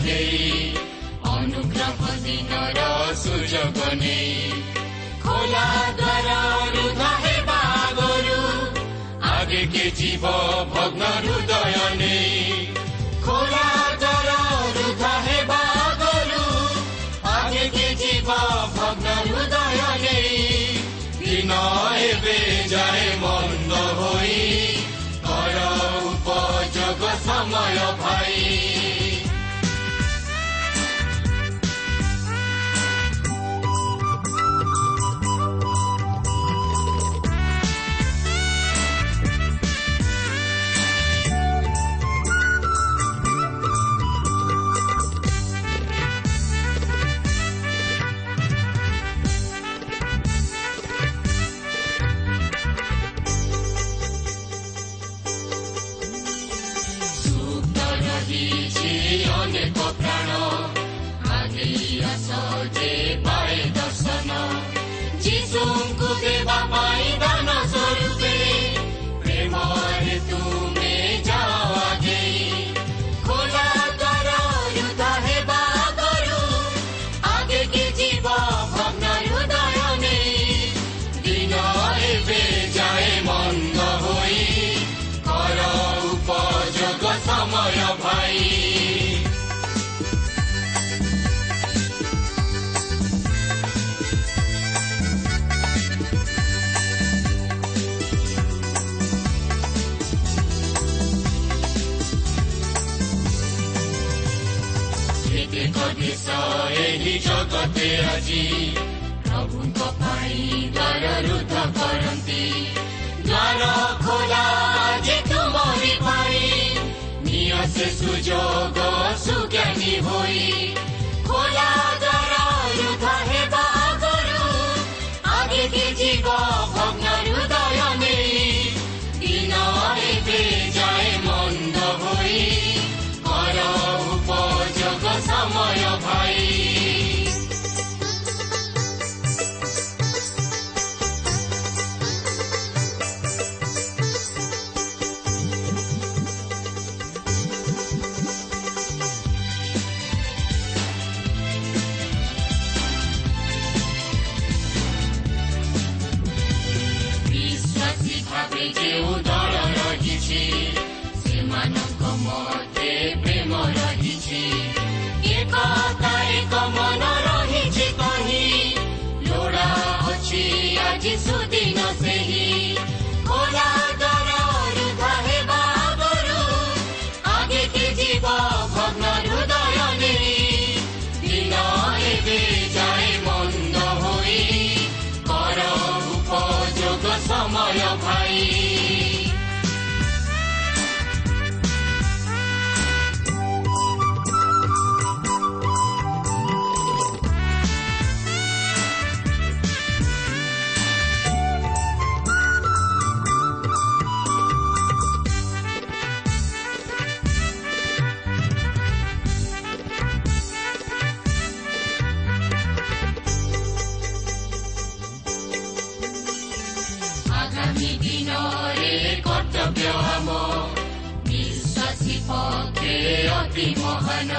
साथै अनुग्रह दिन र सुझाव बने खोलाद्वारा रुधाहे बागहरू आगे के जीव भग्न हृदय नै ଦେଶ ଏହି ଜଗତେ ଆଜି ପ୍ରଭୁଙ୍କ ପାଇଁ ଦ୍ୱାର ରୁଦ୍ଧ କରନ୍ତି ଦ୍ୱାର ଖୋଲା ପାଇଁ ନିଅ ସୁଯୋଗ ସୁଜ୍ଞାନୀ ହୋଇ ଖୋଲା ଦ୍ୱାର ରୁଦ୍ଧ ହେବା ଆଗରୁ ଆଗେ ଯିବ ଯେଉଁ ଦଳ ରହିଛି ସେମାନଙ୍କ ମଧ୍ୟରେ দিনৰে কৰ্তব্য হ'ব বিশ্বাসী পক্ষে অতি মহান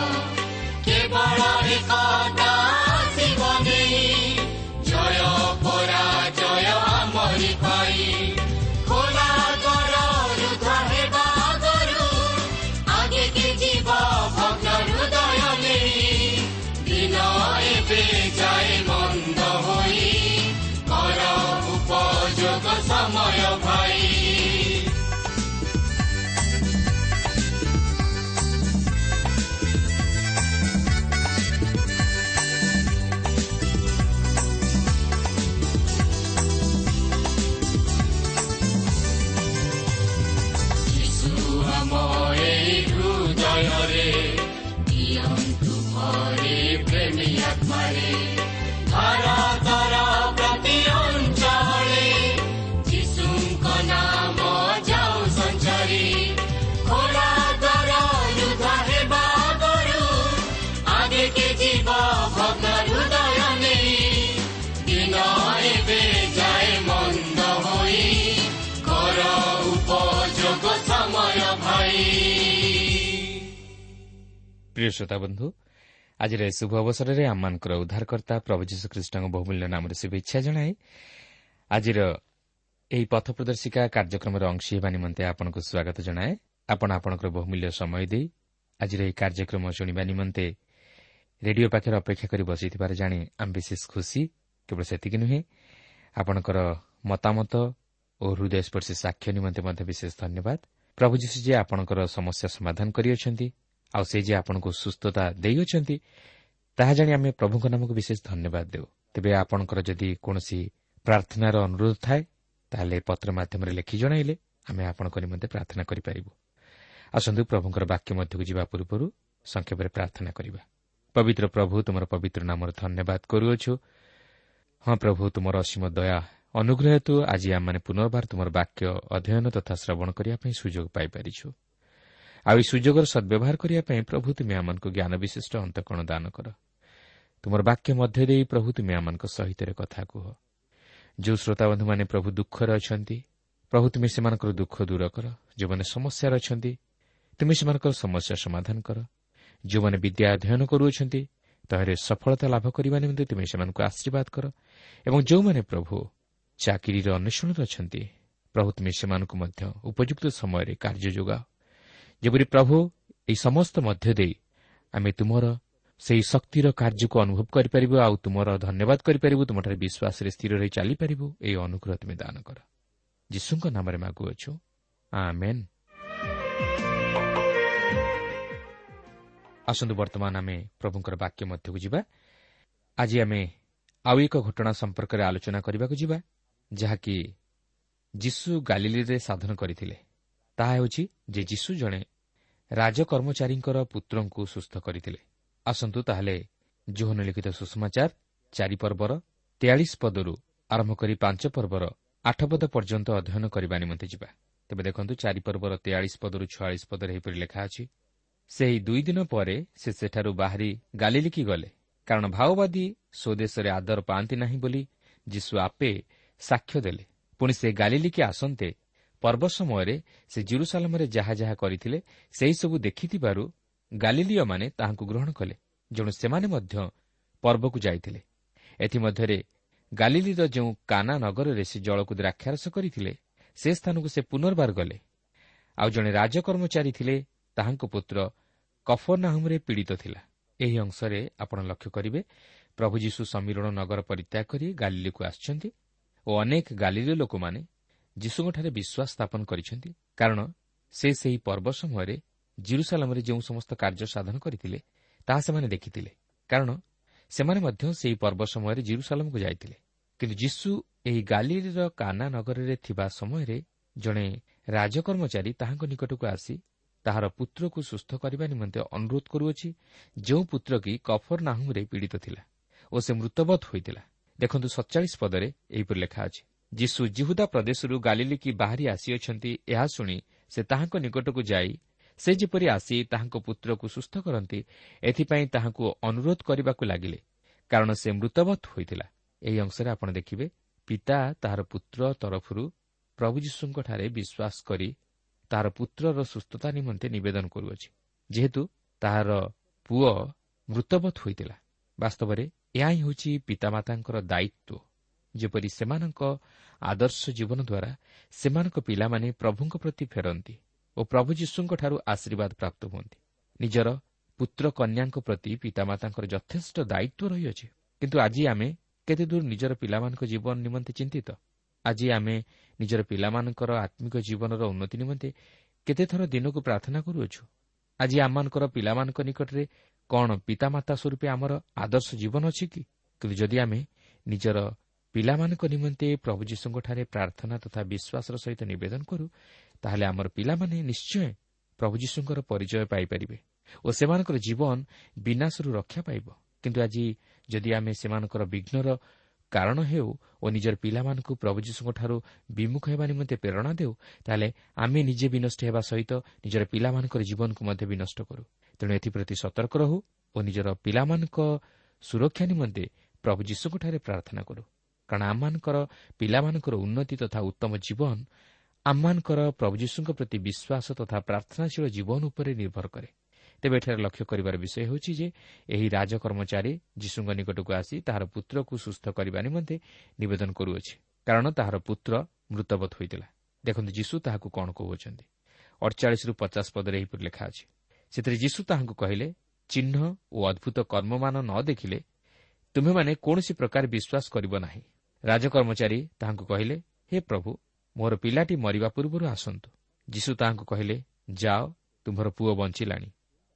ପ୍ରିୟ ଶ୍ରୋତା ବନ୍ଧୁ ଆଜିର ଏ ଶୁଭ ଅବସରରେ ଆମମାନଙ୍କର ଉଦ୍ଧାରକର୍ତ୍ତା ପ୍ରଭୁ ଯୀଶୁଖ୍ରୀଷ୍ଟଙ୍କ ବହୁମୂଲ୍ୟ ନାମରେ ଶୁଭେଚ୍ଛା ଜଣାଏ ଆଜିର ଏହି ପଥ ପ୍ରଦର୍ଶିକା କାର୍ଯ୍ୟକ୍ରମର ଅଂଶୀ ହେବା ନିମନ୍ତେ ଆପଣଙ୍କୁ ସ୍ୱାଗତ ଜଣାଏ। ଆପଣ ଆପଣଙ୍କର ବହୁମୂଲ୍ୟ ସମୟ ଦେଇ ଆଜିର ଏହି କାର୍ଯ୍ୟକ୍ରମ ଶୁଣିବା ନିମନ୍ତେ ରେଡିଓ ପାଖରେ ଅପେକ୍ଷା କରି ବସିଥିବାର ଜାଣି ଆମେ ବିଶେଷ ଖୁସି। କେବଳ ସେତିକି ନୁହେଁ ଆପଣଙ୍କର ମତାମତ ଓ ହୃଦୟସ୍ପର୍ଶୀ ସାକ୍ଷ୍ୟ ନିମନ୍ତେ ମଧ୍ୟ ବିଶେଷ ଧନ୍ୟବାଦ। ପ୍ରଭୁ ଯୀଶୁ ଯେ ଆପଣଙ୍କର ସମସ୍ୟା ସମାଧାନ କରିଅଛନ୍ତି ଆଉ ସେ ଯେ ଆପଣଙ୍କୁ ସୁସ୍ଥତା ଦେଇଅଛନ୍ତି ତାହା ଜାଣି ଆମେ ପ୍ରଭୁଙ୍କ ନାମକୁ ବିଶେଷ ଧନ୍ୟବାଦ ଦେଉ। ତେବେ ଆପଣଙ୍କର ଯଦି କୌଣସି ପ୍ରାର୍ଥନାର ଅନୁରୋଧ ଥାଏ ତାହେଲେ ପତ୍ର ମାଧ୍ୟମରେ ଲେଖି ଜଣାଇଲେ ଆମେ ଆପଣଙ୍କ ନିମନ୍ତେ ପ୍ରାର୍ଥନା କରିପାରିବୁ। ଆସନ୍ତୁ ପ୍ରଭୁଙ୍କର ବାକ୍ୟ ମଧ୍ୟକୁ ଯିବା ପୂର୍ବରୁ ସଂକ୍ଷେପରେ ପ୍ରାର୍ଥନା କରିବା। ପବିତ୍ର ପ୍ରଭୁ ତୁମର ପବିତ୍ର ନାମରେ ଧନ୍ୟବାଦ କରୁଅଛୁ। ହଁ ପ୍ରଭୁ ତୁମର ଅସୀମ ଦୟା ଅନୁଗ୍ରହ ହେତୁ ଆଜି ଆମମାନେ ପୁନର୍ବାର ତୁମର ବାକ୍ୟ ଅଧ୍ୟୟନ ତଥା ଶ୍ରବଣ କରିବା ପାଇଁ ସୁଯୋଗ ପାଇପାରିଛୁ। ଆଉ ଏହି ସୁଯୋଗର ସଦ୍ବ୍ୟବହାର କରିବା ପାଇଁ ପ୍ରଭୁ ତୁମେ ଆମମାନଙ୍କୁ ଜ୍ଞାନ ବିଶିଷ୍ଟ ଅନ୍ତକଣ ଦାନ କର। ତୁମର ବାକ୍ୟ ମଧ୍ୟ ଦେଇ ପ୍ରଭୁ ତୁମେ ଆମମାନଙ୍କ ସହିତ କଥା କୁହ। ଯେଉଁ ଶ୍ରୋତାବନ୍ଧୁମାନେ ପ୍ରଭୁ ଦୁଃଖରେ ଅଛନ୍ତି ପ୍ରଭୁ ତୁମେ ସେମାନଙ୍କର ଦୁଃଖ ଦୂର କର। ଯେଉଁମାନେ ସମସ୍ୟାରେ ଅଛନ୍ତି ତୁମେ ସେମାନଙ୍କର ସମସ୍ୟା ସମାଧାନ କର। ଯେଉଁମାନେ ବିଦ୍ୟା ଅଧ୍ୟୟନ କରୁଅଛନ୍ତି ତାହାରେ ସଫଳତା ଲାଭ କରିବା ନିମନ୍ତେ ତୁମେ ସେମାନଙ୍କୁ ଆଶୀର୍ବାଦ କର। ଏବଂ ଯେଉଁମାନେ ପ୍ରଭୁ ଚାକିରିର ଅନ୍ୱେଷଣରେ ଅଛନ୍ତି ପ୍ରଭୁ ତୁମେ ସେମାନଙ୍କୁ ମଧ୍ୟ ଉପଯୁକ୍ତ ସମୟରେ କାର୍ଯ୍ୟ ଯୋଗାଅ ଯେପରି ପ୍ରଭୁ ଏହି ସମସ୍ତ ମଧ୍ୟ ଦେଇ ଆମେ ତୁମର ସେହି ଶକ୍ତିର କାର୍ଯ୍ୟକୁ ଅନୁଭବ କରିପାରିବୁ ଆଉ ତୁମର ଧନ୍ୟବାଦ କରିପାରିବୁ ତୁମଠାରେ ବିଶ୍ୱାସରେ ସ୍ଥିର ରହି ଚାଲିପାରିବୁ ଏହି ଅନୁଗ୍ରହ ତୁମେ ଦାନ କର। ଯୀଶୁଙ୍କ ନାମରେ ମାଗୁଅଛୁ। ଆସନ୍ତୁ ବର୍ତ୍ତମାନ ଆମେ ପ୍ରଭୁଙ୍କର ବାକ୍ୟ ମଧ୍ୟକୁ ଯିବା। ଆଜି ଆମେ ଆଉ ଏକ ଘଟଣା ସମ୍ପର୍କରେ ଆଲୋଚନା କରିବାକୁ ଯିବା ଯାହାକି ଯୀଶୁ ଗାଲିଲିରେ ସାଧନ କରିଥିଲେ। ତାହା ହେଉଛି ଯେ ଯୀଶୁ ଜଣେ ରାଜକର୍ମଚାରୀଙ୍କର ପୁତ୍ରଙ୍କୁ ସୁସ୍ଥ କରିଥିଲେ। ଆସନ୍ତୁ ତାହେଲେ ଜୋହନ ଲିଖିତ ସୁଷମାଚାର ଚାରି ପର୍ବର ତେୟାଳିଶ ପଦରୁ ଆରମ୍ଭ କରି ପାଞ୍ଚ ପର୍ବର ଆଠ ପଦ ପର୍ଯ୍ୟନ୍ତ ଅଧ୍ୟୟନ କରିବା ନିମନ୍ତେ ଯିବା। ତେବେ ଦେଖନ୍ତୁ ଚାରି ପର୍ବର ତେୟାଳିଶ ପଦରୁ ଛୟାଳିଶ ପଦରେ ଏହିପରି ଲେଖା ଅଛି ସେହି ଦୁଇ ଦିନ ପରେ ସେ ସେଠାରୁ ବାହାରି ଗାଲିଲିକି ଗଲେ। କାରଣ ଭାଓବାଦୀ ସ୍ୱଦେଶରେ ଆଦର ପାଆନ୍ତି ନାହିଁ ବୋଲି ଯୀଶୁ ଆପେ ସାକ୍ଷ୍ୟ ଦେଲେ। ପୁଣି ସେ ଗାଲିଲିକି ଆସନ୍ତେ ପର୍ବ ସମୟରେ ସେ ଜିରୁସାଲାମରେ ଯାହା ଯାହା କରିଥିଲେ ସେହିସବୁ ଦେଖିଥିବାରୁ ଗାଲିଲିୟମାନେ ତାହାଙ୍କୁ ଗ୍ରହଣ କଲେ। ଜଣେ ସେମାନେ ମଧ୍ୟ ପର୍ବକୁ ଯାଇଥିଲେ। ଏଥିମଧ୍ୟରେ ଗାଲିଲିର ଯେଉଁ କାନା ନଗରରେ ସେ ଜଳକୁ ଦ୍ରାକ୍ଷାରସ କରିଥିଲେ ସେ ସ୍ଥାନକୁ ସେ ପୁନର୍ବାର ଗଲେ। ଆଉ ଜଣେ ରାଜକର୍ମଚାରୀ ଥିଲେ ତାହାଙ୍କ ପୁତ୍ର କଫରନାହୁମରେ ପୀଡ଼ିତ ଥିଲା। ଏହି ଅଂଶରେ ଆପଣ ଲକ୍ଷ୍ୟ କରିବେ ପ୍ରଭୁ ଯୀଶୁ ସମୀରଣ ନଗର ପରିତ୍ୟାଗ କରି ଗାଲିଲିକୁ ଆସିଛନ୍ତି ଓ ଅନେକ ଗାଲିଲୀୟ ଲୋକମାନେ ଯୀଶୁଙ୍କଠାରେ ବିଶ୍ୱାସ ସ୍ଥାପନ କରିଛନ୍ତି କାରଣ ସେ ସେହି ପର୍ବ ସମୟରେ ଜିରୁସାଲାମରେ ଯେଉଁ ସମସ୍ତ କାର୍ଯ୍ୟ ସାଧନ କରିଥିଲେ ତାହା ସେମାନେ ଦେଖିଥିଲେ। କାରଣ ସେମାନେ ମଧ୍ୟ ସେହି ପର୍ବ ସମୟରେ ଜିରୁସାଲାମକୁ ଯାଇଥିଲେ। କିନ୍ତୁ ଯୀଶୁ ଏହି ଗାଲିର କାନା ନଗରରେ ଥିବା ସମୟରେ ଜଣେ ରାଜକର୍ମଚାରୀ ତାହାଙ୍କ ନିକଟକୁ ଆସି ତାହାର ପୁତ୍ରକୁ ସୁସ୍ଥ କରିବା ନିମନ୍ତେ ଅନୁରୋଧ କରୁଅଛି ଯେଉଁ ପୁତ୍ର କି କଫର ନାହୁରେ ପୀଡ଼ିତ ଥିଲା ଓ ସେ ମୃତବତ ହୋଇଥିଲା। ଦେଖନ୍ତୁ ସତଚାଳିଶ ପଦରେ ଏହିପରି ଲେଖା ଅଛି। ଯୀଶୁ ଜିହୁଦା ପ୍ରଦେଶରୁ ଗାଲିଲିକି ବାହାରି ଆସିଅଛନ୍ତି ଏହା ଶୁଣି ସେ ତାହାଙ୍କ ନିକଟକୁ ଯାଇ ସେ ଯେପରି ଆସି ତାହାଙ୍କ ପୁତ୍ରକୁ ସୁସ୍ଥ କରନ୍ତି ଏଥିପାଇଁ ତାହାଙ୍କୁ ଅନୁରୋଧ କରିବାକୁ ଲାଗିଲେ କାରଣ ସେ ମୃତବତ ହୋଇଥିଲା। ଏହି ଅଂଶରେ ଆପଣ ଦେଖିବେ ପିତା ତାହାର ପୁତ୍ର ତରଫରୁ ପ୍ରଭୁ ଯୀଶୁଙ୍କଠାରେ ବିଶ୍ୱାସ କରି ତାହାର ପୁତ୍ରର ସୁସ୍ଥତା ନିମନ୍ତେ ନିବେଦନ କରୁଅଛି ଯେହେତୁ ତାହାର ପୁଅ ମୃତବତ ହୋଇଥିଲା। ବାସ୍ତବରେ ଏହା ହିଁ ହେଉଛି ପିତାମାତାଙ୍କର ଦାୟିତ୍ୱ। ଯେପରି ସେମାନଙ୍କ ଆଦର୍ଶ ଜୀବନ ଦ୍ୱାରା ସେମାନଙ୍କ ପିଲାମାନେ ପ୍ରଭୁଙ୍କ ପ୍ରତି ଫେରନ୍ତି ଓ ପ୍ରଭୁ ଯୀଶୁଙ୍କଠାରୁ ଆଶୀର୍ବାଦ ପ୍ରାପ୍ତ ହୁଅନ୍ତି। ନିଜର ପୁତ୍ର କନ୍ୟାଙ୍କ ପ୍ରତି ପିତାମାତାଙ୍କର ଯଥେଷ୍ଟ ଦାୟିତ୍ୱ ରହିଅଛି। କିନ୍ତୁ ଆଜି ଆମେ କେତେଦୂର ନିଜର ପିଲାମାନଙ୍କ ଜୀବନ ନିମନ୍ତେ ଚିନ୍ତିତ? ଆଜି ଆମେ ନିଜର ପିଲାମାନଙ୍କର ଆତ୍ମିକ ଜୀବନର ଉନ୍ନତି ନିମନ୍ତେ କେତେଥର ଦିନକୁ ପ୍ରାର୍ଥନା କରୁଅଛୁ? ଆଜି ଆମମାନଙ୍କର ପିଲାମାନଙ୍କ ନିକଟରେ କ'ଣ ପିତାମାତା ସ୍ୱରୂପେ ଆମର ଆଦର୍ଶ ଜୀବନ ଅଛି କି? କିନ୍ତୁ ଯଦି ଆମେ ନିଜର ପିଲାମାନଙ୍କ ନିମନ୍ତେ ପ୍ରଭୁ ଯୀଶୁଙ୍କଠାରେ ପ୍ରାର୍ଥନା ତଥା ବିଶ୍ୱାସର ସହିତ ନିବେଦନ କରୁ ତାହେଲେ ଆମର ପିଲାମାନେ ନିଶ୍ଚୟ ପ୍ରଭୁ ଯୀଶୁଙ୍କର ପରିଚୟ ପାଇପାରିବେ ଓ ସେମାନଙ୍କର ଜୀବନ ବିନାଶରୁ ରକ୍ଷା ପାଇବ। କିନ୍ତୁ ଆଜି ଯଦି ଆମେ ସେମାନଙ୍କର ବିଘ୍ନର କାରଣ ହେଉ ଓ ନିଜର ପିଲାମାନଙ୍କୁ ପ୍ରଭୁ ଯୀଶୁଙ୍କଠାରୁ ବିମୁଖ ହେବା ନିମନ୍ତେ ପ୍ରେରଣା ଦେଉ ତାହେଲେ ଆମେ ନିଜେ ବିନଷ୍ଟ ହେବା ସହିତ ନିଜର ପିଲାମାନଙ୍କର ଜୀବନକୁ ମଧ୍ୟ ବିନଷ୍ଟ କରୁ। ତେଣୁ ଏଥିପ୍ରତି ସତର୍କ ରହୁ ଓ ନିଜର ପିଲାମାନଙ୍କ ସୁରକ୍ଷା ନିମନ୍ତେ ପ୍ରଭୁ ଯୀଶୁଙ୍କଠାରେ ପ୍ରାର୍ଥନା କରୁ। କାରଣ ଆମମାନଙ୍କର ପିଲାମାନଙ୍କର ଉନ୍ନତି ତଥା ଉତ୍ତମ ଜୀବନ ଆମମାନଙ୍କର ପ୍ରଭୁ ଯୀଶୁଙ୍କ ପ୍ରତି ବିଶ୍ୱାସ ତଥା ପ୍ରାର୍ଥନାଶୀଳ ଜୀବନ ଉପରେ ନିର୍ଭର କରେ। ତେବେ ଏଠାରେ ଲକ୍ଷ୍ୟ କରିବାର ବିଷୟ ହେଉଛି ଯେ ଏହି ରାଜକର୍ମଚାରୀ ଯୀଶୁଙ୍କ ନିକଟକୁ ଆସି ତାହାର ପୁତ୍ରକୁ ସୁସ୍ଥ କରିବା ନିମନ୍ତେ ନିବେଦନ କରୁଅଛି। କାରଣ ତାହାର ପୁତ୍ର ମୃତବତ ହୋଇଥିଲା। ଦେଖନ୍ତୁ ଯୀଶୁ ତାହାକୁ କ'ଣ କହୁଅଛନ୍ତି? ଅଡ଼ଚାଳିଶରୁ ପଚାଶ ପଦରେ ଏହିପରି ଲେଖା ଅଛି। ସେଥିରେ ଯୀଶୁ ତାହାଙ୍କୁ କହିଲେ ଚିହ୍ନ ଓ ଅଦ୍ଭୁତ କର୍ମମାନ ନ ଦେଖିଲେ ତୁମେମାନେ କୌଣସି ପ୍ରକାର ବିଶ୍ୱାସ କରିବ ନାହିଁ। ରାଜକର୍ମଚାରୀ ତାହାଙ୍କୁ କହିଲେ ହେ ପ୍ରଭୁ ମୋର ପିଲାଟି ମରିବା ପୂର୍ବରୁ ଆସନ୍ତୁ। ଯୀଶୁ ତାହାଙ୍କୁ କହିଲେ ଯାଅ ତୁମର ପୁଅ ବଞ୍ଚିଲାଣି।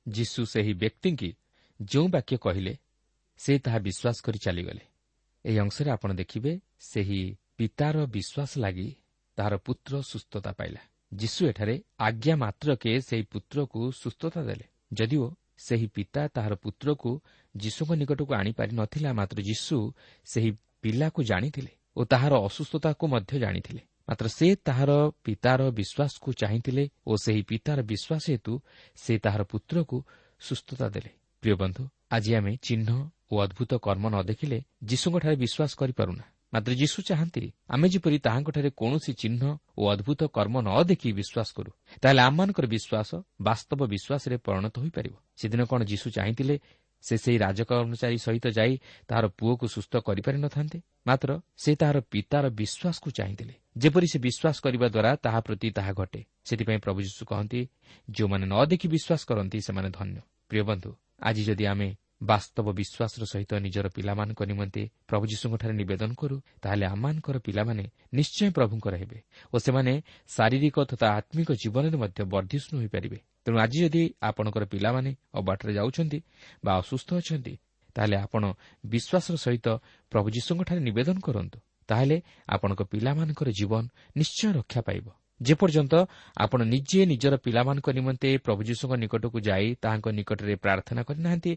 ଯୀଶୁ ସେହି ବ୍ୟକ୍ତିଙ୍କି ଯେଉଁ ବାକ୍ୟ କହିଲେ ସେ ତାହା ବିଶ୍ୱାସ କରି ଚାଲିଗଲେ। ଏହି ଅଂଶରେ ଆପଣ ଦେଖିବେ ସେହି ପିତାର ବିଶ୍ୱାସ ଲାଗି ତାହାର ପୁତ୍ର ସୁସ୍ଥତା ପାଇଲା। ଯୀଶୁ ଏଠାରେ ଆଜ୍ଞା ମାତ୍ରକେ ସେହି ପୁତ୍ରକୁ ସୁସ୍ଥତା ଦେଲେ। ଯଦିଓ ସେହି ପିତା ତାହାର ପୁତ୍ରକୁ ଯୀଶୁଙ୍କ ନିକଟକୁ ଆଣିପାରି ନଥିଲା ମାତ୍ର ଯୀଶୁ ସେହି ପିଲାକୁ ଜାଣିଥିଲେ ଓ ତାହାର ଅସୁସ୍ଥତାକୁ ମଧ୍ୟ ଜାଣିଥିଲେ। ମାତ୍ର ସେ ତାହାର ପିତାର ବିଶ୍ୱାସକୁ ଚାହିଁଥିଲେ ଓ ସେହି ପିତାର ବିଶ୍ୱାସ ହେତୁ ସେ ତାହାର ପୁତ୍ରକୁ ସୁସ୍ଥତା ଦେଲେ। ପ୍ରିୟ ବନ୍ଧୁ ଆଜି ଆମେ ଚିହ୍ନ ଓ ଅଦ୍ଭୁତ କର୍ମ ନ ଦେଖିଲେ ଯୀଶୁଙ୍କଠାରେ ବିଶ୍ୱାସ କରିପାରୁନା। ମାତ୍ର ଯୀଶୁ ଚାହାନ୍ତି ଆମେ ଯେପରି ତାହାଙ୍କଠାରେ କୌଣସି ଚିହ୍ନ ଓ ଅଦ୍ଭୁତ କର୍ମ ନ ଦେଖି ବିଶ୍ୱାସ କରୁ ତାହେଲେ ଆମମାନଙ୍କର ବିଶ୍ୱାସ ବାସ୍ତବ ବିଶ୍ୱାସରେ ପରିଣତ ହୋଇପାରିବ। ସେଦିନ କ'ଣ ଯୀଶୁ ଚାହିଁଥିଲେ ସେ ସେହି ରାଜକର୍ମଚାରୀ ସହିତ ଯାଇ ତାହାର ପୁଅକୁ ସୁସ୍ଥ କରିପାରିନଥାନ୍ତେ ମାତ୍ର ସେ ତାହାର ପିତାର ବିଶ୍ୱାସକୁ ଚାହିଁଥିଲେ। ଯେପରି ସେ ବିଶ୍ୱାସ କରିବା ଦ୍ୱାରା ତାହା ପ୍ରତି ତାହା ଘଟେ। ସେଥିପାଇଁ ପ୍ରଭୁ ଯୀଶୁ କହନ୍ତି ଯେଉଁମାନେ ନ ଦେଖି ବିଶ୍ୱାସ କରନ୍ତି ସେମାନେ ଧନ୍ୟ। ପ୍ରିୟ ବନ୍ଧୁ ଆଜି ଯଦି ଆମେ ବାସ୍ତବ ବିଶ୍ୱାସର ସହିତ ନିଜର ପିଲାମାନଙ୍କ ନିମନ୍ତେ ପ୍ରଭୁ ଯୀଶୁଙ୍କଠାରେ ନିବେଦନ କରୁ ତାହେଲେ ଆମମାନଙ୍କର ପିଲାମାନେ ନିଶ୍ଚୟ ପ୍ରଭୁଙ୍କର ହେବେ ଓ ସେମାନେ ଶାରୀରିକ ତଥା ଆତ୍ମିକ ଜୀବନରେ ମଧ୍ୟ ବର୍ଦ୍ଧିଷ୍ଣୁ ହୋଇପାରିବେ। ତେଣୁ ଆଜି ଯଦି ଆପଣଙ୍କର ପିଲାମାନେ ଅବାଟରେ ଯାଉଛନ୍ତି ବା ଅସୁସ୍ଥ ଅଛନ୍ତି ତାହେଲେ ଆପଣ ବିଶ୍ୱାସର ସହିତ ପ୍ରଭୁ ଯୀଶୁଙ୍କଠାରେ ନିବେଦନ କରନ୍ତୁ ତାହେଲେ ଆପଣଙ୍କ ପିଲାମାନଙ୍କର ଜୀବନ ନିଶ୍ଚୟ ରକ୍ଷା ପାଇବ। ଯେପର୍ଯ୍ୟନ୍ତ ଆପଣ ନିଜେ ନିଜର ପିଲାମାନଙ୍କ ନିମନ୍ତେ ପ୍ରଭୁ ଯୀଶୁଙ୍କ ନିକଟକୁ ଯାଇ ତାହାଙ୍କ ନିକଟରେ ପ୍ରାର୍ଥନା କରିନାହାନ୍ତି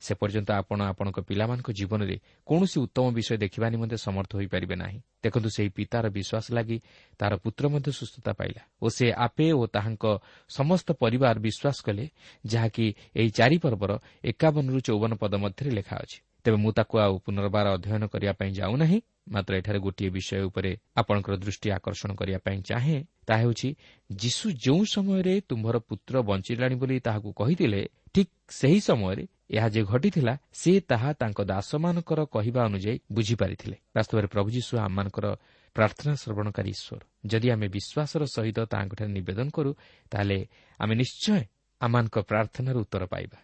ସେ ପର୍ଯ୍ୟନ୍ତ ଆପଣ ଆପଣଙ୍କ ପିଲାମାନଙ୍କ ଜୀବନରେ କୌଣସି ଉତ୍ତମ ବିଷୟ ଦେଖିବା ନିମନ୍ତେ ସମର୍ଥ ହୋଇପାରିବେ ନାହିଁ। ଦେଖନ୍ତୁ ସେହି ପିତାର ବିଶ୍ୱାସ ଲାଗି ତାହାର ପୁତ୍ର ମଧ୍ୟ ସୁସ୍ଥତା ପାଇଲା ଓ ସେ ଆପେ ଓ ତାହାଙ୍କ ସମସ୍ତ ପରିବାର ବିଶ୍ୱାସ କଲେ ଯାହାକି ଏହି ଚାରିପର୍ବର ଏକାବନରୁ ଚଉବନ ପଦ ମଧ୍ୟରେ ଲେଖା ଅଛି। ତେବେ ମୁଁ ତାକୁ ଆଉ ପୁନର୍ବାର ଅଧ୍ୟୟନ କରିବା ପାଇଁ ଯାଉନାହିଁ ମାତ୍ର ଏଠାରେ ଗୋଟିଏ ବିଷୟ ଉପରେ ଆପଣଙ୍କର ଦୃଷ୍ଟି ଆକର୍ଷଣ କରିବା ପାଇଁ ଚାହେଁ। ତାହା ହେଉଛି ଯୀଶୁ ଯେଉଁ ସମୟରେ ତୁମ୍ଭର ପୁତ୍ର ବଞ୍ଚିଲାଣି ବୋଲି ତାହାକୁ କହିଥିଲେ ଠିକ୍ ସେହି ସମୟରେ ଏହା ଯେ ଘଟିଥିଲା ସେ ତାହା ତାଙ୍କ ଦାସମାନଙ୍କର କହିବା ଅନୁଯାୟୀ ବୁଝିପାରିଥିଲେ। ବାସ୍ତବରେ ପ୍ରଭୁ ଯୀଶୁ ଆମମାନଙ୍କର ପ୍ରାର୍ଥନା ଶ୍ରବଣକାରୀ ଈଶ୍ୱର। ଯଦି ଆମେ ବିଶ୍ୱାସର ସହିତ ତାହାଙ୍କଠାରେ ନିବେଦନ କରୁ ତାହେଲେ ଆମେ ନିଶ୍ଚୟ ଆମମାନଙ୍କ ପ୍ରାର୍ଥନାର ଉତ୍ତର ପାଇବା।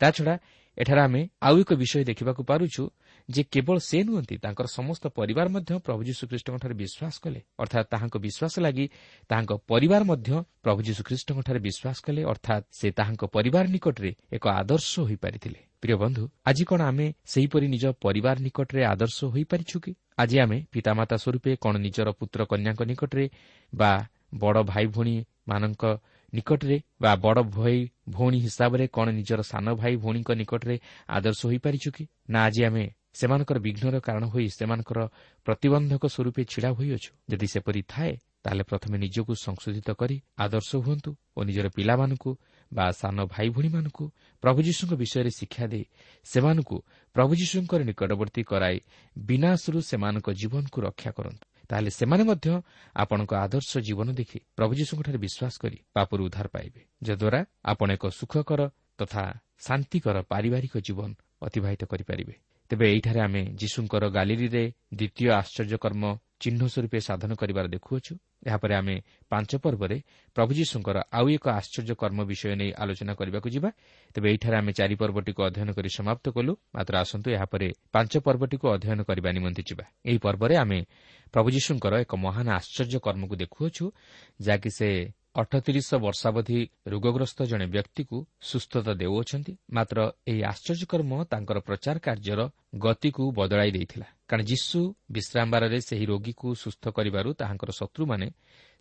ତାଛଡ଼ା ଏଠାରେ ଆମେ ଆଉ ଏକ ବିଷୟ ଦେଖିବାକୁ ପାରୁଛୁ ଯେ କେବଳ ସେ ନୁହନ୍ତି ତାଙ୍କର ସମସ୍ତ ପରିବାର ମଧ୍ୟ ପ୍ରଭୁ ଯୀଶୁଖ୍ରୀଷ୍ଟଙ୍କଠାରେ ବିଶ୍ୱାସ କଲେ। ଅର୍ଥାତ୍ ତାହାଙ୍କ ବିଶ୍ୱାସ ଲାଗି ତାହାଙ୍କ ପରିବାର ମଧ୍ୟ ପ୍ରଭୁ ଯୀଶୁଖ୍ରୀଷ୍ଟଙ୍କଠାରେ ବିଶ୍ୱାସ କଲେ ଅର୍ଥାତ୍ ସେ ତାହାଙ୍କ ପରିବାର ନିକଟରେ ଏକ ଆଦର୍ଶ ହୋଇପାରିଥିଲେ। ପ୍ରିୟ ବନ୍ଧୁ ଆଜି କ'ଣ ଆମେ ସେହିପରି ନିଜ ପରିବାର ନିକଟରେ ଆଦର୍ଶ ହୋଇପାରିଛୁ କି? ଆଜି ଆମେ ପିତାମାତା ସ୍ୱରୂପେ କ'ଣ ନିଜର ପୁତ୍ର କନ୍ୟାଙ୍କ ନିକଟରେ ବା ବଡ଼ ଭାଇ ଭଉଣୀମାନଙ୍କ ନିକଟରେ ବା ବଡ଼ ଭାଇ ଭଉଣୀ ହିସାବରେ କ'ଣ ନିଜର ସାନ ଭାଇ ଭଉଣୀଙ୍କ ନିକଟରେ ଆଦର୍ଶ ହୋଇପାରିଛୁ କି? ନା ଆଜି ଆମେ ସେମାନଙ୍କର ବିଘ୍ନର କାରଣ ହୋଇ ସେମାନଙ୍କର ପ୍ରତିବନ୍ଧକ ସ୍ୱରୂପେ ଛିଡ଼ା ହୋଇଅଛୁ। ଯଦି ସେପରି ଥାଏ ତାହେଲେ ପ୍ରଥମେ ନିଜକୁ ସଂଶୋଧିତ କରି ଆଦର୍ଶ ହୁଅନ୍ତୁ ଓ ନିଜର ପିଲାମାନଙ୍କୁ ବା ସାନ ଭାଇ ଭଉଣୀମାନଙ୍କୁ ପ୍ରଭୁ ଯୀଶୁଙ୍କ ବିଷୟରେ ଶିକ୍ଷା ଦେଇ ସେମାନଙ୍କୁ ପ୍ରଭୁ ଯୀଶୁଙ୍କର ନିକଟବର୍ତ୍ତୀ କରାଇ ବିନାଶରୁ ସେମାନଙ୍କ ଜୀବନକୁ ରକ୍ଷା କରନ୍ତୁ। ତାହେଲେ ସେମାନେ ମଧ୍ୟ ଆପଣଙ୍କ ଆଦର୍ଶ ଜୀବନ ଦେଖି ପ୍ରଭୁ ଯୀଶୁଙ୍କଠାରେ ବିଶ୍ୱାସ କରି ପାପରୁ ଉଦ୍ଧାର ପାଇବେ। ଯଦ୍ୱାରା ଆପଣ ଏକ ସୁଖକର ତଥା ଶାନ୍ତିକର ପାରିବାରିକ ଜୀବନ ଅତିବାହିତ କରିପାରିବେ। ତେବେ ଏଇଠାରେ ଆମେ ଯୀଶୁଙ୍କର ଗାଲିରୀରେ ଦ୍ୱିତୀୟ ଆଶ୍ଚର୍ଯ୍ୟକର୍ମ ଚିହ୍ନ ସ୍ୱରୂପେ ସାଧନ କରିବାର ଦେଖୁଅଛୁ। ଏହାପରେ ଆମେ ପାଞ୍ଚ ପର୍ବରେ ପ୍ରଭୁ ଯୀଶୁଙ୍କର ଆଉ ଏକ ଆଶ୍ଚର୍ଯ୍ୟ କର୍ମ ବିଷୟ ନେଇ ଆଲୋଚନା କରିବାକୁ ଯିବା। ତେବେ ଏଠାରେ ଆମେ ଚାରି ପର୍ବଟିକୁ ଅଧ୍ୟୟନ କରି ସମାପ୍ତ କଲୁ। ମାତ୍ର ଆସନ୍ତୁ ଏହାପରେ ପାଞ୍ଚ ପର୍ବଟିକୁ ଅଧ୍ୟୟନ କରିବା ନିମନ୍ତେ ଯିବା। ଏହି ପର୍ବରେ ଆମେ ପ୍ରଭୁ ଯୀଶୁଙ୍କର ଏକ ମହାନ ଆଶ୍ଚର୍ଯ୍ୟ କର୍ମକୁ ଦେଖୁଅଛୁ ଯାହାକି ସେ ଅଠତିରିଶ ବର୍ଷାବଧି ରୋଗଗ୍ରସ୍ତ ଜଣେ ବ୍ୟକ୍ତିକୁ ସୁସ୍ଥତା ଦେଉଅଛନ୍ତି ମାତ୍ର ଏହି ଆଶ୍ଚର୍ଯ୍ୟକର୍ମ ତାଙ୍କର ପ୍ରଚାର କାର୍ଯ୍ୟର ଗତିକୁ ବଦଳାଇ ଦେଇଥିଲା। କାରଣ ଯୀଶୁ ବିଶ୍ରାମବାରରେ ସେହି ରୋଗୀକୁ ସୁସ୍ଥ କରିବାରୁ ତାହାଙ୍କର ଶତ୍ରୁମାନେ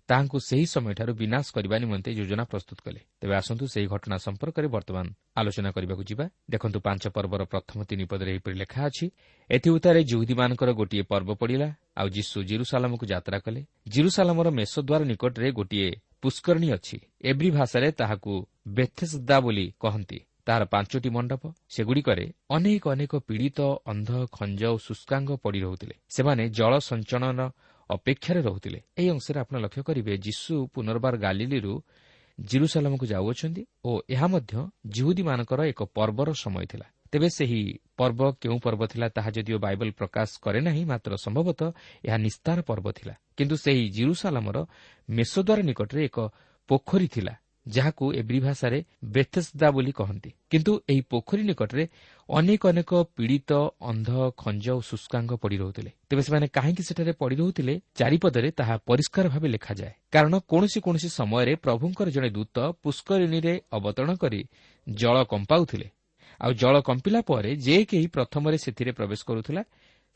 ତାହାଙ୍କୁ ସେହି ସମୟଠାରୁ ବିନାଶ କରିବା ନିମନ୍ତେ ଯୋଜନା ପ୍ରସ୍ତୁତ କଲେ। ତେବେ ଆସନ୍ତୁ ସେହି ଘଟଣା ସମ୍ପର୍କରେ ବର୍ତ୍ତମାନ ଆଲୋଚନା କରିବାକୁ ଯିବା। ଦେଖନ୍ତୁ ପାଞ୍ଚ ପର୍ବର ପ୍ରଥମ ତିନି ପଦରେ ଏହିପରି ଲେଖା ଅଛି ଏଥିଉତ୍ତାରେ ଜୁହୁଦୀମାନଙ୍କର ଗୋଟିଏ ପର୍ବ ପଡ଼ିଲା ଆଉ ଯୀଶୁ ଜିରୁସାଲାମକୁ ଯାତ୍ରା କଲେ। ଜିରୁସାଲାମର ମେଷଦ୍ୱାର ନିକଟରେ ଗୋଟିଏ ପୁଷ୍କରଣୀ ଅଛି। ଏବ୍ରି ଭାଷାରେ ତାହାକୁ ବେଥେସ୍ଦା ବୋଲି କହନ୍ତି। ତାହାର ପାଞ୍ଚଟି ମଣ୍ଡପ ସେଗୁଡ଼ିକରେ ଅନେକ ଅନେକ ପୀଡ଼ିତ ଅନ୍ଧ ଖଞ୍ଜ ଓ ଶୁଷ୍କାଙ୍ଗ ପଡ଼ି ରହୁଥିଲେ। ସେମାନେ ଜଳ ସଞ୍ଚଳନ ଅପେକ୍ଷାରେ ରହୁଥିଲେ। ଏହି ଅଂଶରେ ଆପଣ ଲକ୍ଷ୍ୟ କରିବେ ଯୀଶୁ ପୁନର୍ବାର ଗାଲିଲିରୁ ଜିରୁସାଲାମକୁ ଯାଉଅଛନ୍ତି ଓ ଏହା ମଧ୍ୟ ଜିହୁଦୀମାନଙ୍କର ଏକ ପର୍ବର ସମୟ ଥିଲା। ତେବେ ସେହି ପର୍ବ କେଉଁ ପର୍ବ ଥିଲା ତାହା ଯଦିଓ ବାଇବଲ ପ୍ରକାଶ କରେ ନାହିଁ ମାତ୍ର ସମ୍ଭବତଃ ଏହା ନିସ୍ତାର ପର୍ବ ଥିଲା। କିନ୍ତୁ ସେହି ଜିରୁସାଲାମର ମେଷଦ୍ୱାର ନିକଟରେ ଏକ ପୋଖରୀ ଥିଲା ଯାହାକୁ ଏବ୍ରି ଭାଷାରେ ବେଥେସ୍ଦା ବୋଲି କହନ୍ତି। କିନ୍ତୁ ଏହି ପୋଖରୀ ନିକଟରେ ଅନେକ ଅନେକ ପୀଡ଼ିତ ଅନ୍ଧ ଖଞ୍ଜ ଓ ଶୁଷ୍କାଙ୍ଗ ପଡ଼ି ରହୁଥିଲେ। ତେବେ ସେମାନେ କାହିଁକି ସେଠାରେ ପଡ଼ି ରହୁଥିଲେ? ଚାରିପଦରେ ତାହା ପରିଷ୍କାର ଭାବେ ଲେଖାଯାଏ। କାରଣ କୌଣସି କୌଣସି ସମୟରେ ପ୍ରଭୁଙ୍କର ଜଣେ ଦୂତ ପୁଷ୍କରିଣୀରେ ଅବତରଣ କରି ଜଳ କମ୍ପାଉଥିଲେ। ଆଉ ଜଳ କମ୍ପିଲା ପରେ ଯେ କେହି ପ୍ରଥମରେ ସେଥିରେ ପ୍ରବେଶ କରୁଥିଲା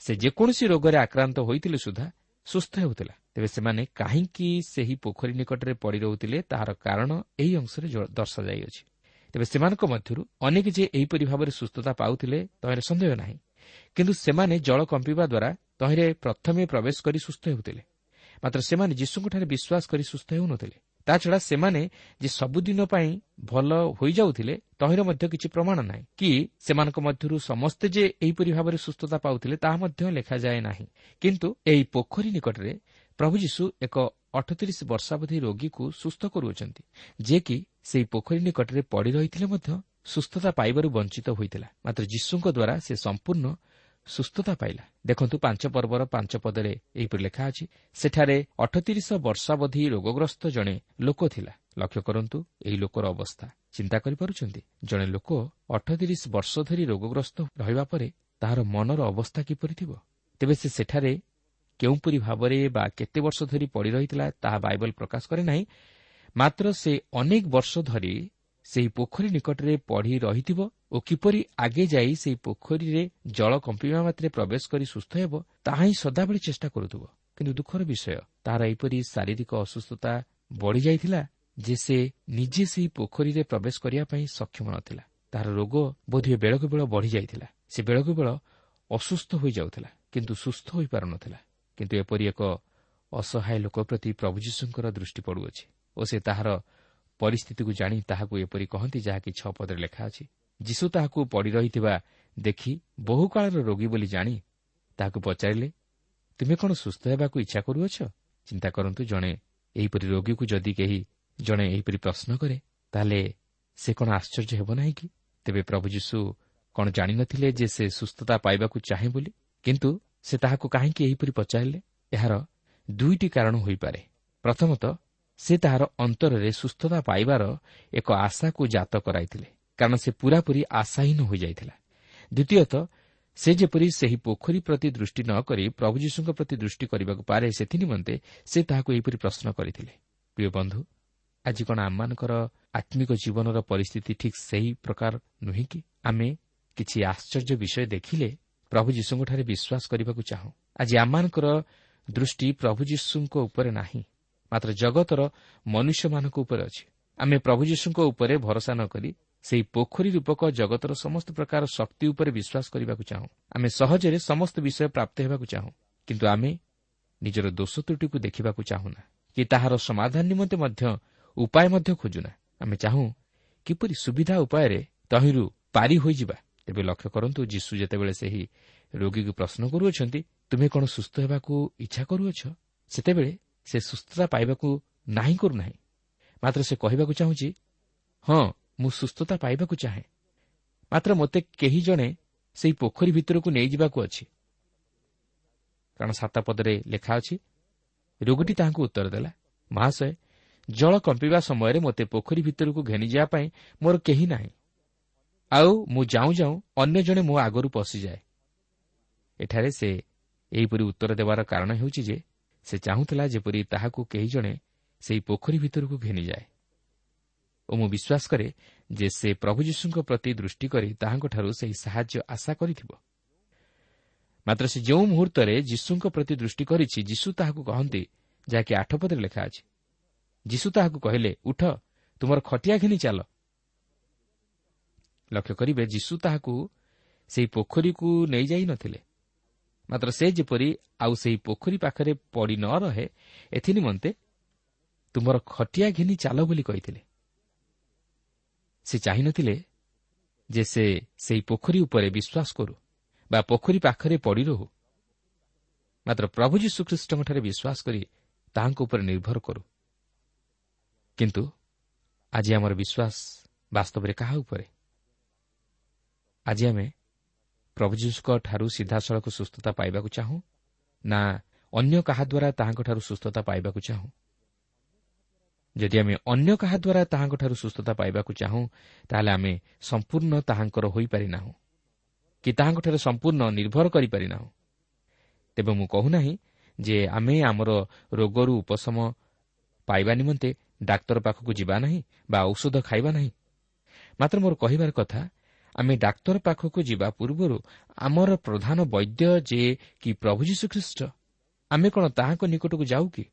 ସେ ଯେକୌଣସି ରୋଗରେ ଆକ୍ରାନ୍ତ ହୋଇଥିଲେ ସୁଦ୍ଧା ସୁସ୍ଥ ହେଉଥିଲା। ତେବେ ସେମାନେ କାହିଁକି ସେହି ପୋଖରୀ ନିକଟରେ ପଡ଼ି ରହୁଥିଲେ ତାହାର କାରଣ ଏହି ଅଂଶରେ ଦର୍ଶାଯାଇଅଛି। ତେବେ ସେମାନଙ୍କ ମଧ୍ୟରୁ ଅନେକ ଯେ ଏହିପରି ଭାବରେ ସୁସ୍ଥତା ପାଉଥିଲେ ତହିଁରେ ସନ୍ଦେହ ନାହିଁ। କିନ୍ତୁ ସେମାନେ ଜଳ କମ୍ପିବା ଦ୍ୱାରା ତହିଁରେ ପ୍ରଥମେ ପ୍ରବେଶ କରି ସୁସ୍ଥ ହେଉଥିଲେ। ମାତ୍ର ସେମାନେ ଯୀଶୁଙ୍କଠାରେ ବିଶ୍ୱାସ କରି ସୁସ୍ଥ ହେଉନଥିଲେ। ତାଛଡ଼ା ସେମାନେ ଯେ ସବୁଦିନ ପାଇଁ ଭଲ ହୋଇଯାଉଥିଲେ ତହିଁର ମଧ୍ୟ କିଛି ପ୍ରମାଣ ନାହିଁ। କି ସେମାନଙ୍କ ମଧ୍ୟରୁ ସମସ୍ତେ ଯେ ଏହିପରି ଭାବରେ ସୁସ୍ଥତା ପାଉଥିଲେ ତାହା ମଧ୍ୟ ଲେଖାଯାଏ ନାହିଁ। କିନ୍ତୁ ଏହି ପୋଖରୀ ନିକଟରେ ପ୍ରଭୁ ଯୀଶୁ ଏକ ଅଠତିରିଶ ବର୍ଷାବଧି ରୋଗୀକୁ ସୁସ୍ଥ କରୁଅଛନ୍ତି ଯିଏକି ସେହି ପୋଖରୀ ନିକଟରେ ପଡ଼ି ରହିଥିଲେ ମଧ୍ୟ ସୁସ୍ଥତା ପାଇବାରୁ ବଞ୍ଚିତ ହୋଇଥିଲା। ମାତ୍ର ଯୀଶୁଙ୍କ ଦ୍ୱାରା ସେ ସମ୍ପୂର୍ଣ୍ଣ ସୁସ୍ଥତା ପାଇଲା। ଦେଖନ୍ତୁ ପାଞ୍ଚ ପର୍ବର ପାଞ୍ଚ ପଦରେ ଏହିପରି ଲେଖା ଅଛି ସେଠାରେ ଅଠତିରିଶ ବର୍ଷାବଧି ରୋଗଗ୍ରସ୍ତ ଜଣେ ଲୋକ ଥିଲା। ଲକ୍ଷ୍ୟ କରନ୍ତୁ ଏହି ଲୋକର ଅବସ୍ଥା। ଚିନ୍ତା କରିପାରୁଛନ୍ତି? ଜଣେ ଲୋକ ଅଠତିରିଶ ବର୍ଷ ଧରି ରୋଗଗ୍ରସ୍ତ ରହିବା ପରେ ତାହାର ମନର ଅବସ୍ଥା କିପରି ଥିବ? ତେବେ ସେ ସେଠାରେ କେଉଁପରି ଭାବରେ ବା କେତେ ବର୍ଷ ଧରି ପଡ଼ି ରହିଥିଲା ତାହା ବାଇବଲ ପ୍ରକାଶ କରେ ନାହିଁ। ମାତ୍ର ସେ ଅନେକ ବର୍ଷ ଧରି ସେହି ପୋଖରୀ ନିକଟରେ ପଢ଼ି ରହିଥିବ ଓ କିପରି ଆଗେ ଯାଇ ସେହି ପୋଖରୀରେ ଜଳ କମ୍ପିବା ମାତ୍ରେ ପ୍ରବେଶ କରି ସୁସ୍ଥ ହେବ ତାହା ହିଁ ସଦାବେଳେ ଚେଷ୍ଟା କରୁଥିବ। କିନ୍ତୁ ଦୁଃଖର ବିଷୟ ତାହାର ଏହିପରି ଶାରୀରିକ ଅସୁସ୍ଥତା ବଢ଼ିଯାଇଥିଲା ଯେ ସେ ନିଜେ ସେହି ପୋଖରୀରେ ପ୍ରବେଶ କରିବା ପାଇଁ ସକ୍ଷମ ନଥିଲା। ତାହାର ରୋଗ ବୋଧହୁଏ ବେଳକୁ ବେଳ ବଢ଼ିଯାଇଥିଲା ସେ ବେଳକୁ ବେଳ ଅସୁସ୍ଥ ହୋଇଯାଉଥିଲା କିନ୍ତୁ ସୁସ୍ଥ ହୋଇପାରୁନଥିଲା କିନ୍ତୁ ଏପରି ଏକ ଅସହାୟ ଲୋକ ପ୍ରତି ପ୍ରଭୁ ଯୀଶୁଙ୍କର ଦୃଷ୍ଟି ପଡ଼ୁଅଛି ଓ ସେ ତାହାର ପରିସ୍ଥିତିକୁ ଜାଣି ତାହାକୁ ଏପରି କହନ୍ତି ଯାହାକି ଛଅ ପଦରେ ଲେଖା ଅଛି। ଯୀଶୁ ତାହାକୁ ପଡ଼ି ରହିଥିବା ଦେଖି ବହୁକାଳର ରୋଗୀ ବୋଲି ଜାଣି ତାହାକୁ ପଚାରିଲେ ତୁମେ କ'ଣ ସୁସ୍ଥ ହେବାକୁ ଇଚ୍ଛା କରୁଅଛ? ଚିନ୍ତା କରନ୍ତୁ ଜଣେ ଏହିପରି ରୋଗୀକୁ ଯଦି କେହି ଜଣେ ଏହିପରି ପ୍ରଶ୍ନ କରେ ତାହେଲେ ସେ କ'ଣ ଆଶ୍ଚର୍ଯ୍ୟ ହେବ ନାହିଁ କି? ତେବେ ପ୍ରଭୁ ଯୀଶୁ କ'ଣ ଜାଣିନଥିଲେ ଯେ ସେ ସୁସ୍ଥତା ପାଇବାକୁ ଚାହେଁ ବୋଲି? କିନ୍ତୁ ସେ ତାହାକୁ କାହିଁକି ଏହିପରି ପଚାରିଲେ? ଏହାର ଦୁଇଟି କାରଣ ହୋଇପାରେ। ପ୍ରଥମତଃ ସେ ତାହାର ଅନ୍ତରରେ ସୁସ୍ଥତା ପାଇବାର ଏକ ଆଶାକୁ ଜାତ କରାଇଥିଲେ। କାରଣ ସେ ପୂରାପୂରି ଆଶାହୀନ ହୋଇଯାଇଥିଲା। ଦ୍ୱିତୀୟତଃ ସେ ଯେପରି ସେହି ପୋଖରୀ ପ୍ରତି ଦୃଷ୍ଟି ନ କରି ପ୍ରଭୁ ଯୀଶୁଙ୍କ ପ୍ରତି ଦୃଷ୍ଟି କରିବାକୁ ପାରେ ସେଥିନିମନ୍ତେ ସେ ତାହାକୁ ଏହିପରି ପ୍ରଶ୍ନ କରିଥିଲେ। ପ୍ରିୟ ବନ୍ଧୁ ଆଜି କ'ଣ ଆମମାନଙ୍କର ଆତ୍ମିକ ଜୀବନର ପରିସ୍ଥିତି ଠିକ୍ ସେହି ପ୍ରକାର ନୁହେଁ କି? ଆମେ କିଛି ଆଶ୍ଚର୍ଯ୍ୟ ବିଷୟ ଦେଖିଲେ ପ୍ରଭୁ ଯୀଶୁଙ୍କଠାରେ ବିଶ୍ୱାସ କରିବାକୁ ଚାହୁଁ। ଆଜି ଆମମାନଙ୍କର ଦୃଷ୍ଟି ପ୍ରଭୁ ଯୀଶୁଙ୍କ ଉପରେ ନାହିଁ ମାତ୍ର ଜଗତର ମନୁଷ୍ୟମାନଙ୍କ ଉପରେ ଅଛି। ଆମେ ପ୍ରଭୁ ଯୀଶୁଙ୍କ ଉପରେ ଭରସା ନ କରି ସେହି ପୋଖରୀ ରୂପକ ଜଗତର ସମସ୍ତ ପ୍ରକାର ଶକ୍ତି ଉପରେ ବିଶ୍ୱାସ କରିବାକୁ ଚାହୁଁ। ଆମେ ସହଜରେ ସମସ୍ତ ବିଷୟ ପ୍ରାପ୍ତ ହେବାକୁ ଚାହୁଁ କିନ୍ତୁ ଆମେ ନିଜର ଦୋଷ ତ୍ରୁଟିକୁ ଦେଖିବାକୁ ଚାହୁଁନା କି ତାହାର ସମାଧାନ ନିମନ୍ତେ ମଧ୍ୟ ଉପାୟ ମଧ୍ୟ ଖୋଜୁନା। ଆମେ ଚାହୁଁ କିପରି ସୁବିଧା ଉପାୟରେ ତହିଁରୁ ପାରି ହୋଇଯିବା। ତେବେ ଲକ୍ଷ୍ୟ କରନ୍ତୁ ଯୀଶୁ ଯେତେବେଳେ ସେହି ରୋଗୀକୁ ପ୍ରଶ୍ନ କରୁଅଛନ୍ତି ତୁମେ କ'ଣ ସୁସ୍ଥ ହେବାକୁ ଇଚ୍ଛା କରୁଅଛ? ସେତେବେଳେ ସେ ସୁସ୍ଥତା ପାଇବାକୁ ନାହିଁ କରୁନାହିଁ। ମାତ୍ର ସେ କହିବାକୁ ଚାହୁଁଛି ହଁ ମୁଁ ସୁସ୍ଥତା ପାଇବାକୁ ଚାହେଁ। ମାତ୍ର ମୋତେ କେହି ଜଣେ ସେହି ପୋଖରୀ ଭିତରକୁ ନେଇଯିବାକୁ ଅଛି। କାରଣ ସାତ ପଦରେ ଲେଖା ଅଛି ରୋଗୀଟି ତାହାଙ୍କୁ ଉତ୍ତର ଦେଲା ମହାଶୟ ଜଳ କମ୍ପିବା ସମୟରେ ମୋତେ ପୋଖରୀ ଭିତରକୁ ଘେନିଯିବା ପାଇଁ ମୋର କେହି ନାହିଁ। ଆଉ ମୁଁ ଯାଉଁ ଯାଉଁ ଅନ୍ୟ ଜଣେ ମୋ ଆଗରୁ ପଶିଯାଏ ଏଠାରେ ସେ ଏହିପରି ଉତ୍ତର ଦେବାର କାରଣ ହେଉଛି ଯେ ସେ ଚାହୁଁଥିଲା ଯେପରି ତାହାକୁ କେହି ଜଣେ ସେହି ପୋଖରୀ ଭିତରକୁ ଘେନିଯାଏ। ଓ ମୁଁ ବିଶ୍ୱାସ କରେ ଯେ ସେ ପ୍ରଭୁ ଯୀଶୁଙ୍କ ପ୍ରତି ଦୃଷ୍ଟି କରି ତାହାଙ୍କଠାରୁ ସେହି ସାହାଯ୍ୟ ଆଶା କରିଥିବ। ମାତ୍ର ସେ ଯେଉଁ ମୁହୂର୍ତ୍ତରେ ଯୀଶୁଙ୍କ ପ୍ରତି ଦୃଷ୍ଟି କରିଛି ଯୀଶୁ ତାହାକୁ କହନ୍ତି ଯାହାକି ଆଠ ପଦରେ ଲେଖା ଅଛି। ଯୀଶୁ ତାହାକୁ କହିଲେ ଉଠ ତୁମର ଖଟିଆ ଘେନି ଚାଲ। ଲକ୍ଷ୍ୟ କରିବେ ଯୀଶୁ ତାହାକୁ ସେହି ପୋଖରୀକୁ ନେଇଯାଇ ନଥିଲେ ମାତ୍ର ସେ ଯେପରି ଆଉ ସେହି ପୋଖରୀ ପାଖରେ ପଡ଼ି ନ ରହେ ଏଥିନିମନ୍ତେ ତୁମର ଖଟିଆ ଘେନି ଚାଲ ବୋଲି କହିଥିଲେ। ସେ ଚାହିଁନଥିଲେ ଯେ ସେ ସେହି ପୋଖରୀ ଉପରେ ବିଶ୍ୱାସ କରୁ ବା ପୋଖରୀ ପାଖରେ ପଡ଼ି ରହୁ। ମାତ୍ର ପ୍ରଭୁ ଯୀଶୁଖ୍ରୀଷ୍ଟଙ୍କଠାରେ ବିଶ୍ୱାସ କରି ତାହାଙ୍କ ଉପରେ ନିର୍ଭର କରୁ। କିନ୍ତୁ ଆଜି ଆମର ବିଶ୍ୱାସ ବାସ୍ତବରେ କାହା ଉପରେ? ଆଜି ଆମେ ପ୍ରଭୁ ଯୀଶୁଙ୍କ ଠାରୁ ସିଧାସଳଖ ସୁସ୍ଥତା ପାଇବାକୁ ଚାହୁଁ ନା ଅନ୍ୟ କାହା ଦ୍ୱାରା ତାହାଙ୍କଠାରୁ ସୁସ୍ଥତା ପାଇବାକୁ ଚାହୁଁ? ଯଦି ଆମେ ଅନ୍ୟ କାହା ଦ୍ୱାରା ତାହାଙ୍କଠାରୁ ସୁସ୍ଥତା ପାଇବାକୁ ଚାହୁଁ ତାହେଲେ ଆମେ ସମ୍ପୂର୍ଣ୍ଣ ତାହାଙ୍କର ହୋଇପାରିନାହୁଁ। କି ତାହାଙ୍କଠାରେ ସମ୍ପୂର୍ଣ୍ଣ ନିର୍ଭର କରିପାରିନାହୁଁ। ତେବେ ମୁଁ କହୁନାହିଁ ଯେ ଆମେ ଆମର ରୋଗରୁ ଉପଶମ ପାଇବା ନିମନ୍ତେ ଡାକ୍ତର ପାଖକୁ ଯିବା ନାହିଁ ବା ଔଷଧ ଖାଇବା ନାହିଁ। ମାତ୍ର ମୋର କହିବାର କଥା ଆମେ ଡାକ୍ତର ପାଖକୁ ଯିବା ପୂର୍ବରୁ ଆମର ପ୍ରଧାନ ବୈଦ୍ୟ ଯେ କି ପ୍ରଭୁ ଯୀଶୁଖ୍ରୀଷ୍ଟ ଆମେ କ'ଣ ତାହାଙ୍କ ନିକଟକୁ ଯାଉ କି?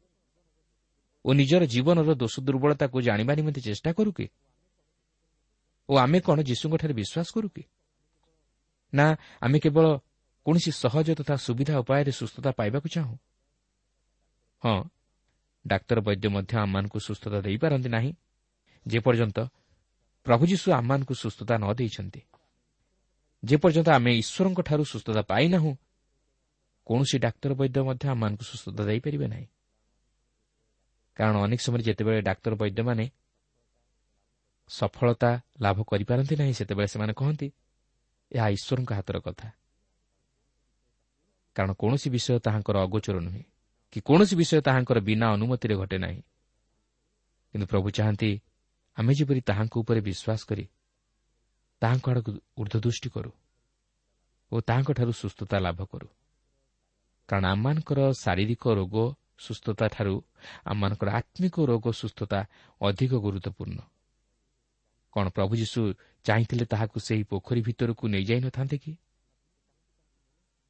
ଓ ନିଜର ଜୀବନର ଦୋଷ ଦୁର୍ବଳତାକୁ ଜାଣିବା ନିମନ୍ତେ ଚେଷ୍ଟା କରୁ କି? ଓ ଆମେ କ'ଣ ଯୀଶୁଙ୍କଠାରେ ବିଶ୍ୱାସ କରୁ କି? ନା ଆମେ କେବଳ କୌଣସି ସହଜ ତଥା ସୁବିଧା ଉପାୟରେ ସୁସ୍ଥତା ପାଇବାକୁ ଚାହୁଁ? ହଁ ଡାକ୍ତର ବୈଦ୍ୟ ମଧ୍ୟ ଆମମାନଙ୍କୁ ସୁସ୍ଥତା ଦେଇପାରନ୍ତି ନାହିଁ ଯେପର୍ଯ୍ୟନ୍ତ ପ୍ରଭୁ ଯୀଶୁ ଆମମାନଙ୍କୁ ସୁସ୍ଥତା ନ ଦେଇଛନ୍ତି। ଯେପର୍ଯ୍ୟନ୍ତ ଆମେ ଈଶ୍ୱରଙ୍କଠାରୁ ସୁସ୍ଥତା ପାଇନାହୁଁ କୌଣସି ଡାକ୍ତର ବୈଦ୍ୟ ମଧ୍ୟ ଆମମାନଙ୍କୁ ସୁସ୍ଥତା ଦେଇପାରିବେ ନାହିଁ। କାରଣ ଅନେକ ସମୟରେ ଯେତେବେଳେ ଡାକ୍ତର ବୈଦ୍ୟମାନେ ସଫଳତା ଲାଭ କରିପାରନ୍ତି ନାହିଁ ସେତେବେଳେ ସେମାନେ କହନ୍ତି ଏହା ଈଶ୍ୱରଙ୍କ ହାତର କଥା। କାରଣ କୌଣସି ବିଷୟ ତାହାଙ୍କର ଅଗୋଚର ନୁହେଁ କି କୌଣସି ବିଷୟ ତାହାଙ୍କର ବିନା ଅନୁମତିରେ ଘଟେ ନାହିଁ। କିନ୍ତୁ ପ୍ରଭୁ ଚାହାନ୍ତି ଆମେ ଯେପରି ତାହାଙ୍କ ଉପରେ ବିଶ୍ୱାସ କରି ତାହାଙ୍କ ଆଡ଼କୁ ଉର୍ଦ୍ଧ୍ୱଦୃଷ୍ଟି କରୁ ଓ ତାହାଙ୍କଠାରୁ ସୁସ୍ଥତା ଲାଭ କରୁ। କାରଣ ଆମମାନଙ୍କର ଶାରୀରିକ ରୋଗ ସୁସ୍ଥତାଠାରୁ ଆମମାନଙ୍କର ଆତ୍ମିକ ରୋଗ ସୁସ୍ଥତା ଅଧିକ ଗୁରୁତ୍ୱପୂର୍ଣ୍ଣ। କ'ଣ ପ୍ରଭୁ ଯୀଶୁ ଚାହିଁଥିଲେ ତାହାକୁ ସେହି ପୋଖରୀ ଭିତରକୁ ନେଇଯାଇ ନଥାନ୍ତେ କି?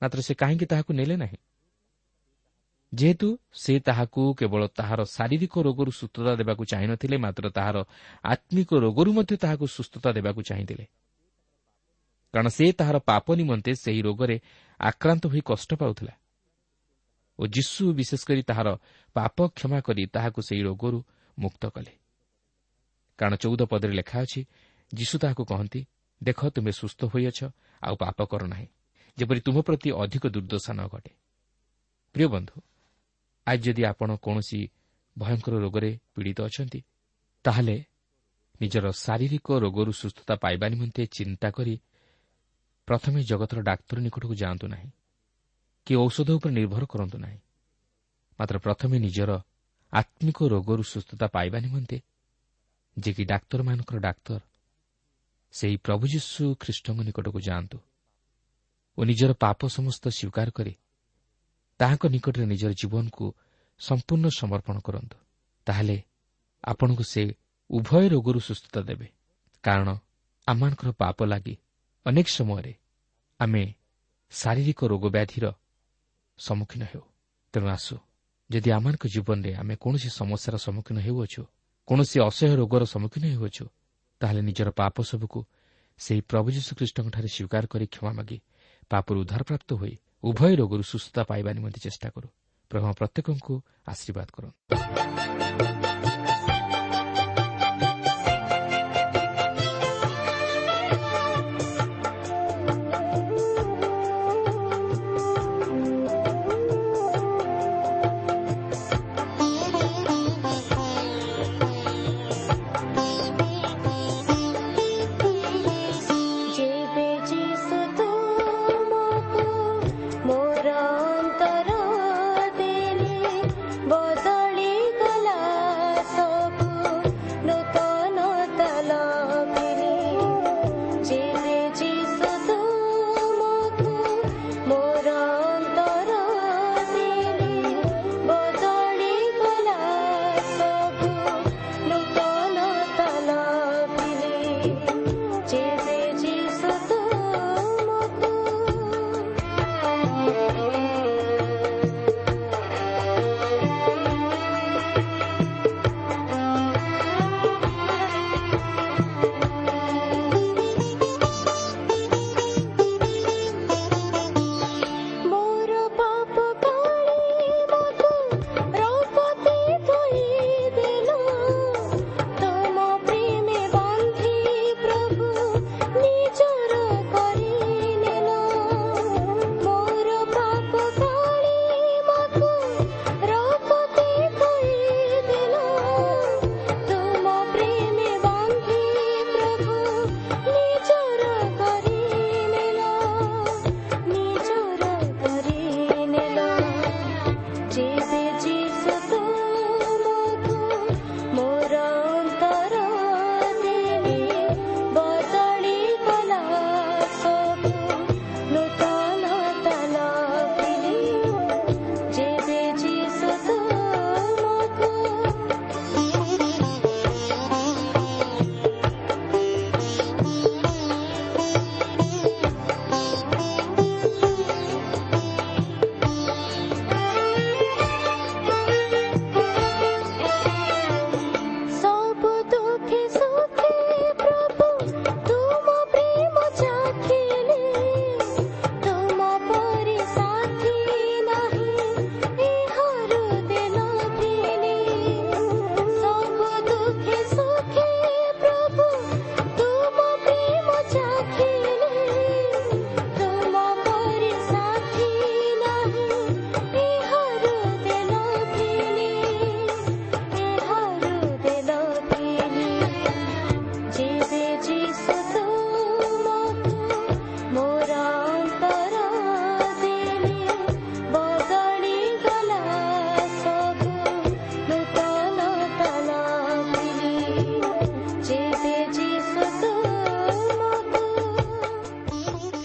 ମାତ୍ର ସେ କାହିଁକି ତାହାକୁ ନେଲେ ନାହିଁ? ଯେହେତୁ ସେ ତାହାକୁ କେବଳ ତାହାର ଶାରୀରିକ ରୋଗରୁ ସୁସ୍ଥତା ଦେବାକୁ ଚାହିଁନଥିଲେ ମାତ୍ର ତାହାର ଆତ୍ମିକ ରୋଗରୁ ମଧ୍ୟ ତାହାକୁ ସୁସ୍ଥତା ଦେବାକୁ ଚାହିଁଥିଲେ। କାରଣ ସେ ତାହାର ପାପ ନିମନ୍ତେ ସେହି ରୋଗରେ ଆକ୍ରାନ୍ତ ହୋଇ କଷ୍ଟ ପାଉଥିଲା। ଓ ଯୀଶୁ ବିଶେଷ କରି ତାହାର ପାପ କ୍ଷମା କରି ତାହାକୁ ସେହି ରୋଗରୁ ମୁକ୍ତ କଲେ। କାରଣ ଚଉଦ ପଦରେ ଲେଖା ଅଛି ଯୀଶୁ ତାହାକୁ କହନ୍ତି ଦେଖ ତୁମେ ସୁସ୍ଥ ହୋଇଅଛ ଆଉ ପାପ କର ନାହିଁ ଯେପରି ତୁମ ପ୍ରତି ଅଧିକ ଦୁର୍ଦ୍ଦଶା ନ ଘଟେ। ପ୍ରିୟ ବନ୍ଧୁ ଆଜି ଯଦି ଆପଣ କୌଣସି ଭୟଙ୍କର ରୋଗରେ ପୀଡ଼ିତ ଅଛନ୍ତି ତାହେଲେ ନିଜର ଶାରୀରିକ ରୋଗରୁ ସୁସ୍ଥତା ପାଇବା ନିମନ୍ତେ ଚିନ୍ତା କରି ପ୍ରଥମେ ଜଗତର ଡାକ୍ତର ନିକଟକୁ ଯାଆନ୍ତୁ ନାହିଁ। କି ଔଷଧ ଉପରେ ନିର୍ଭର କରନ୍ତୁ ନାହିଁ। ମାତ୍ର ପ୍ରଥମେ ନିଜର ଆତ୍ମିକ ରୋଗରୁ ସୁସ୍ଥତା ପାଇବା ନିମନ୍ତେ ଯେ କି ଡାକ୍ତରମାନଙ୍କର ଡାକ୍ତର ସେହି ପ୍ରଭୁ ଯୀଶୁ ଖ୍ରୀଷ୍ଟଙ୍କ ନିକଟକୁ ଯାଆନ୍ତୁ ଓ ନିଜର ପାପ ସମସ୍ତ ସ୍ୱୀକାର କରି ତାହାଙ୍କ ନିକଟରେ ନିଜର ଜୀବନକୁ ସମ୍ପୂର୍ଣ୍ଣ ସମର୍ପଣ କରନ୍ତୁ। ତାହେଲେ ଆପଣଙ୍କୁ ସେ ଉଭୟ ରୋଗରୁ ସୁସ୍ଥତା ଦେବେ। କାରଣ ଆମମାନଙ୍କର ପାପ ଲାଗି ଅନେକ ସମୟରେ ଆମେ ଶାରୀରିକ ରୋଗ ବ୍ୟାଧିର ସମ୍ମୁଖୀନ ହେଉ। ତେଣୁ ଆସୁ ଯଦି ଆମମାନଙ୍କ ଜୀବନରେ ଆମେ କୌଣସି ସମସ୍ୟାର ସମ୍ମୁଖୀନ ହେଉଅଛୁ କୌଣସି ଅସହ୍ୟ ରୋଗର ସମ୍ମୁଖୀନ ହେଉଅଛୁ ତାହେଲେ ନିଜର ପାପ ସବୁକୁ ସେହି ପ୍ରଭୁ ଯୀଶୁଖ୍ରୀଷ୍ଟଙ୍କଠାରେ ସ୍ୱୀକାର କରି କ୍ଷମା ମାଗି ପାପରୁ ଉଦ୍ଧାରପ୍ରାପ୍ତ ହୋଇ ଉଭୟ ରୋଗରୁ ସୁସ୍ଥତା ପାଇବା ନିମନ୍ତେ ଚେଷ୍ଟା କରୁ। ପ୍ରଭୁ ପ୍ରତ୍ୟେକଙ୍କୁ ଆଶୀର୍ବାଦ କରନ୍ତୁ।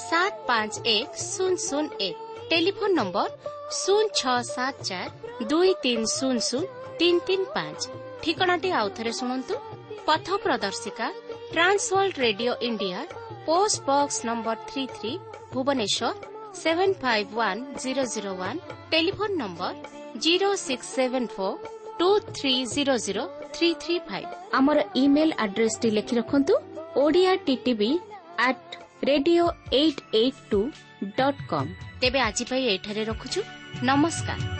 ସାତ ପାଞ୍ଚ ଏକ ଶୂନ ଶୂନ ଏକ ଟେଲିଫୋନ ନମ୍ବର ଶୂନ ଛଅ ସାତ ଚାରି ଦୁଇ ତିନି ଶୂନ ଶୂନ ତିନି ତିନି ପାଞ୍ଚ ଠିକଣାଟି ଆଉଥରେ ଶୁଣନ୍ତୁ। ପଥ ପ୍ରଦର୍ଶିକା trans world radio India post box number three three Bhubaneswar seven five one zero zero one telephone number zero six seven four two three zero zero three three five ଆମର ଇମେଲ୍ ଆଡ୍ରେସଟି ଲେଖି ରଖନ୍ତୁ Odia TTV at radio eight eight two dot com. ତେବେ ଆଜି ପାଇଁ ଏଇଠାରେ ରଖୁଛୁ। ନମସ୍କାର।